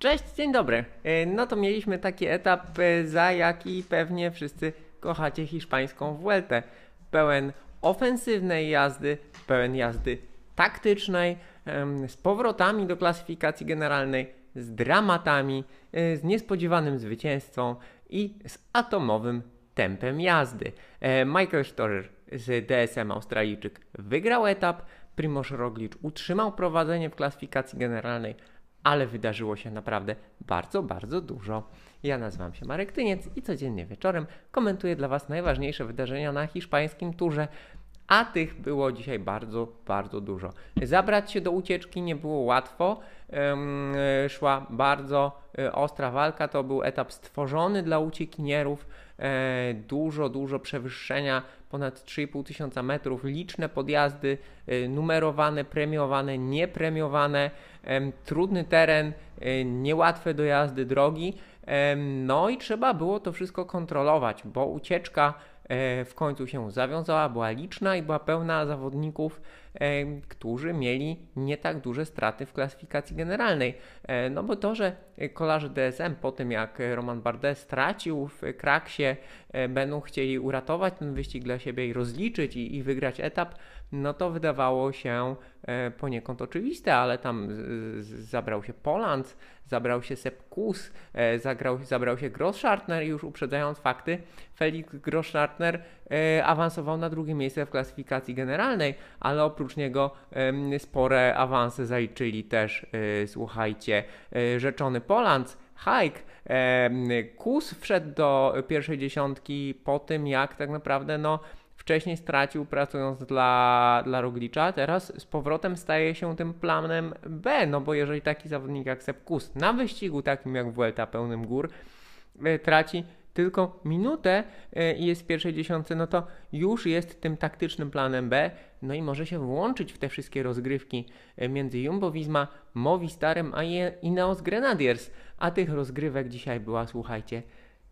Cześć, dzień dobry. E, No to mieliśmy taki etap, e, za jaki pewnie wszyscy kochacie hiszpańską Vueltę. Pełen ofensywnej jazdy, pełen jazdy taktycznej, z powrotami do klasyfikacji generalnej, z dramatami, e, z niespodziewanym zwycięstwą i z atomowym tempem jazdy. Michael Storer z DSM Australijczyk wygrał etap, Primoz Roglic utrzymał prowadzenie w klasyfikacji generalnej, ale wydarzyło się naprawdę bardzo, bardzo dużo. Ja nazywam się Marek Tyniec i codziennie wieczorem komentuję dla Was najważniejsze wydarzenia na hiszpańskim turze. A tych było dzisiaj bardzo, bardzo dużo. Zabrać się do ucieczki nie było łatwo. Szła bardzo e, ostra walka. To był etap stworzony dla uciekinierów. E, dużo, dużo przewyższenia, ponad 3,5 tysiąca metrów, liczne podjazdy, e, numerowane, premiowane, niepremiowane, em, trudny teren, niełatwe do jazdy drogi. No i trzeba było to wszystko kontrolować, bo ucieczka w końcu się zawiązała, była liczna i była pełna zawodników, e, którzy mieli nie tak duże straty w klasyfikacji generalnej. E, No bo to, że kolarze DSM po tym jak Roman Bardet stracił w Kraksie, e, będą chcieli uratować ten wyścig dla siebie i rozliczyć i, i wygrać etap, no to wydawało się e, poniekąd oczywiste, ale tam zabrał się Poland, zabrał się e, zagrał, zabrał się Grosschartner i już uprzedzając fakty, Felix Grosschartner e, awansował na drugie miejsce w klasyfikacji generalnej, ale oprócz niego spore awanse zaliczyli też, e, słuchajcie, e, rzeczony Poland, Hike, Kus wszedł do pierwszej dziesiątki po tym, jak tak naprawdę no, wcześniej stracił pracując dla, dla Roglicza, teraz z powrotem staje się tym planem B, no bo jeżeli taki zawodnik jak Sepp Kuss na wyścigu takim jak Vuelta pełnym gór e, traci tylko minutę e, i jest w pierwszej dziesiątce, no to już jest tym taktycznym planem B, no i może się włączyć w te wszystkie rozgrywki e, między Jumbo Visma, Movistarem a Ineos Grenadiers, a tych rozgrywek dzisiaj była, słuchajcie,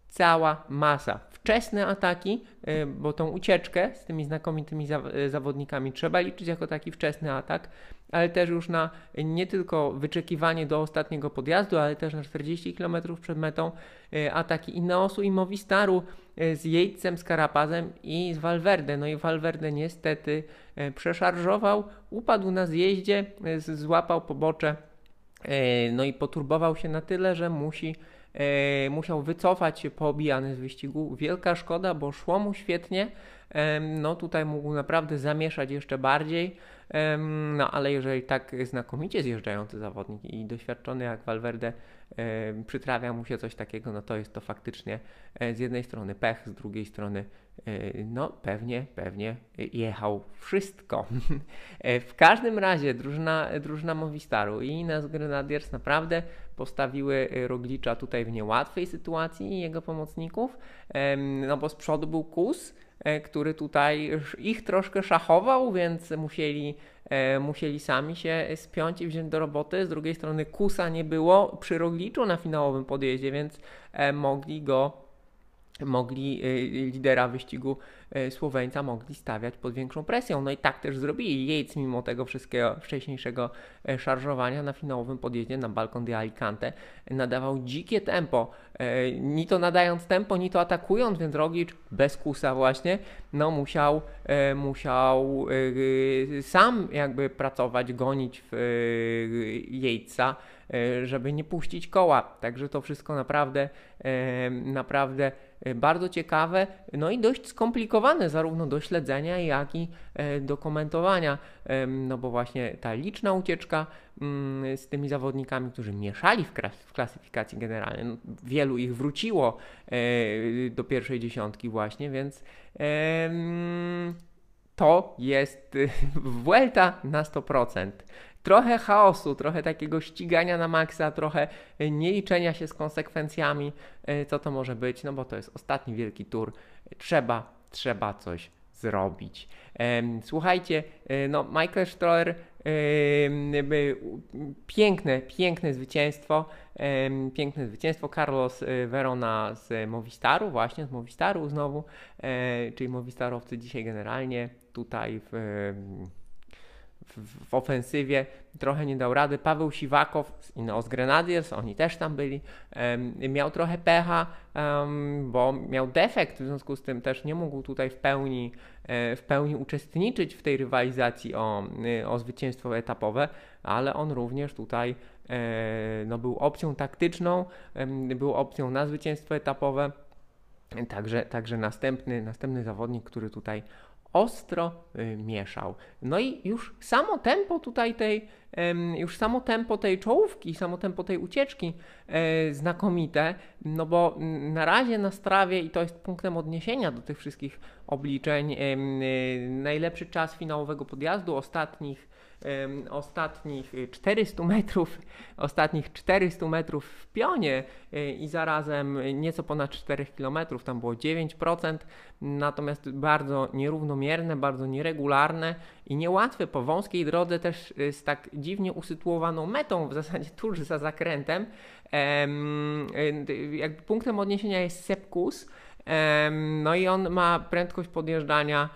cała masa. Wczesne ataki, y, bo tą ucieczkę z tymi znakomitymi y, zawodnikami trzeba liczyć jako taki wczesny atak, ale też już na nie tylko wyczekiwanie do ostatniego podjazdu, ale też na 40 km przed metą y, ataki Ineosu i Movistaru z Jejcem, z Karapazem i z Valverde. No i Valverde niestety przeszarżował, upadł na zjeździe, złapał pobocze, no i poturbował się na tyle, że musi e, musiał wycofać się poobijany z wyścigu. Wielka szkoda, bo szło mu świetnie. Em, no tutaj mógł naprawdę zamieszać jeszcze bardziej. Em, no ale jeżeli tak znakomicie zjeżdżający zawodnik i doświadczony jak Valverde przytrafia mu się coś takiego, no to jest to faktycznie e, z jednej strony pech, z drugiej strony e, no pewnie, pewnie jechał wszystko. E, w każdym razie drużyna, drużyna Movistaru i Ines Grenadiers naprawdę postawiły Roglicza tutaj w niełatwej sytuacji i jego pomocników, no bo z przodu był Kus, który tutaj ich troszkę szachował, więc musieli, musieli sami się spiąć i wziąć do roboty. Z drugiej strony Kusa nie było przy Rogliczu na finałowym podjeździe, więc e, mogli go mogli y, lidera wyścigu y, Słoweńca mogli stawiać pod większą presją. No i tak też zrobili. Yates mimo tego wszystkiego wcześniejszego e, szarżowania na finałowym podjeździe na Balkon de Alicante nadawał dzikie tempo. E, Ni to nadając tempo, ni to atakując, więc Roglic bez kusa właśnie, no musiał, e, musiał e, sam jakby pracować, gonić w Yatesa, żeby nie puścić koła. Także to wszystko naprawdę, naprawdę bardzo ciekawe, no i dość skomplikowane zarówno do śledzenia, jak i e, do komentowania, no bo właśnie ta liczna ucieczka mm, z tymi zawodnikami, którzy mieszali w, klasyfikacji generalnej, no, wielu ich wróciło e, do pierwszej dziesiątki właśnie, więc to jest y, Vuelta na 100%. Trochę chaosu, trochę takiego ścigania na maksa, trochę nieliczenia się z konsekwencjami, y, co to może być, no bo to jest ostatni wielki tour. Trzeba, trzeba coś zrobić. Słuchajcie, y, no Michael Stroller, piękne, piękne zwycięstwo, piękne zwycięstwo. Carlos y, Verona z Movistaru, właśnie z Movistaru znowu, e, czyli Movistarowcy dzisiaj generalnie tutaj w, w, w ofensywie trochę nie dał rady. Paweł Siwakow z Ineos Grenadiers, oni też tam byli, miał trochę pecha, bo miał defekt, w związku z tym też nie mógł tutaj w pełni, e, w pełni uczestniczyć w tej rywalizacji o, o zwycięstwo etapowe, ale on również tutaj e, no, był opcją taktyczną, był opcją na zwycięstwo etapowe. Także, także następny, następny zawodnik, który tutaj ostro y, mieszał. No i już samo tempo tutaj tej, już samo tempo tej czołówki, samo tempo tej ucieczki e, znakomite, no bo na razie na strawie i to jest punktem odniesienia do tych wszystkich obliczeń, y, najlepszy czas finałowego podjazdu ostatnich ostatnich 400 metrów, ostatnich 400 metrów w pionie e, i zarazem nieco ponad 4 km, tam było 9%, natomiast bardzo nierównomierne, bardzo nieregularne i niełatwe po wąskiej drodze też e, z tak dziwnie usytuowaną metą, w zasadzie tuż za zakrętem. Jakby punktem odniesienia jest Sepkus, no i on ma prędkość podjeżdżania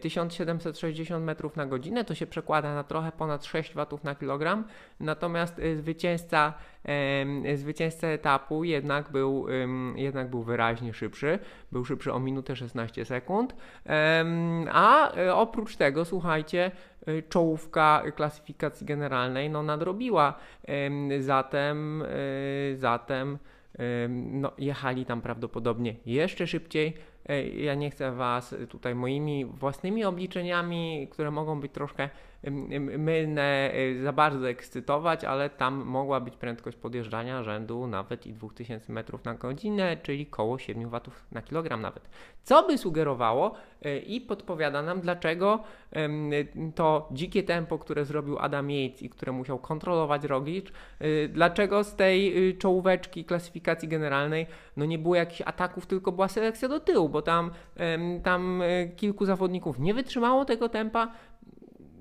1760 e, metrów na godzinę, to się przekłada na trochę ponad 6 watów na kilogram, natomiast e, zwycięzca, zwycięzca etapu jednak był, jednak był wyraźnie szybszy, był szybszy o minutę 16 sekund, a e, oprócz tego, słuchajcie, czołówka klasyfikacji generalnej no, nadrobiła, zatem, zatem no, jechali tam prawdopodobnie jeszcze szybciej. Ja nie chcę Was tutaj moimi własnymi obliczeniami, które mogą być troszkę mylne, y, za bardzo ekscytować, ale tam mogła być prędkość podjeżdżania rzędu nawet i 2000 metrów na godzinę, czyli koło 7 watów na kilogram nawet. Co by sugerowało y, i podpowiada nam, dlaczego to dzikie tempo, które zrobił Adam Yates i które musiał kontrolować Roglic, y, dlaczego z tej czołóweczki klasyfikacji generalnej no nie było jakichś ataków, tylko była selekcja do tyłu, bo tam, tam kilku zawodników nie wytrzymało tego tempa,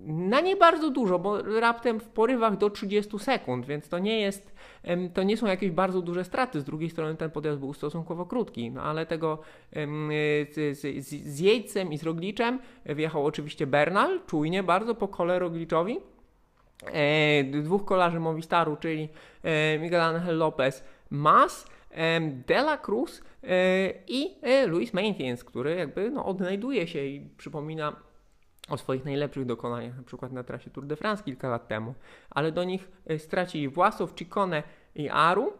na nie bardzo dużo, bo raptem w porywach do 30 sekund, więc to nie jest, to nie są jakieś bardzo duże straty. Z drugiej strony ten podjazd był stosunkowo krótki, no ale tego z, z, z Jejcem i z Rogliczem wjechał oczywiście Bernal, czujnie bardzo po kole Rogliczowi. E, dwóch kolarzy Movistaru, czyli e, Miguel Angel Lopez, Mas, e, De La Cruz i Luis Maintins, który jakby no, odnajduje się i przypomina o swoich najlepszych dokonaniach, na przykład na trasie Tour de France kilka lat temu, ale do nich e, stracili Własow, Ciccone i Aru.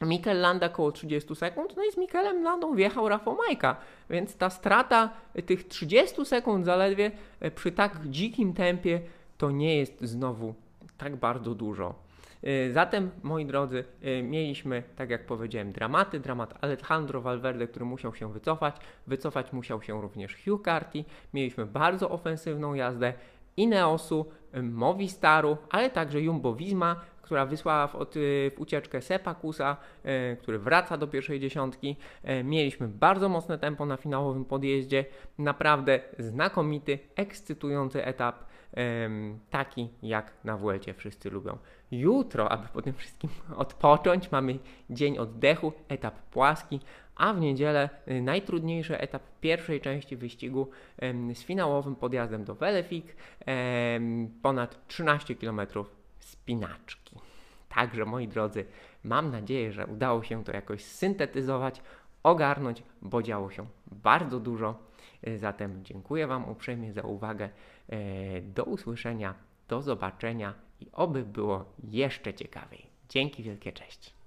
Mikel Landa około 30 sekund, no i z Mikelem Landą wjechał Rafał Majka, więc ta strata tych 30 sekund zaledwie e, przy tak dzikim tempie to nie jest znowu tak bardzo dużo. Y, zatem, moi drodzy, y, mieliśmy, tak jak powiedziałem, dramaty. Dramat Alejandro Valverde, który musiał się wycofać. Wycofać musiał się również Hugh Carty. Mieliśmy bardzo ofensywną jazdę Ineosu, y, Movistaru, ale także Jumbo Visma, która wysłała w, od, w ucieczkę Sepakusa, e, który wraca do pierwszej dziesiątki. E, mieliśmy bardzo mocne tempo na finałowym podjeździe. Naprawdę znakomity, ekscytujący etap taki jak na Vuelcie wszyscy lubią. Jutro, aby po tym wszystkim odpocząć, mamy dzień oddechu, etap płaski, a w niedzielę y, najtrudniejszy etap pierwszej części wyścigu z finałowym podjazdem do Velefik, ponad 13 km spinaczki. Także moi drodzy, mam nadzieję, że udało się to jakoś syntetyzować, ogarnąć, bo działo się bardzo dużo. Y, zatem dziękuję Wam uprzejmie za uwagę. E, do usłyszenia, do zobaczenia i oby było jeszcze ciekawiej. Dzięki wielkie, cześć.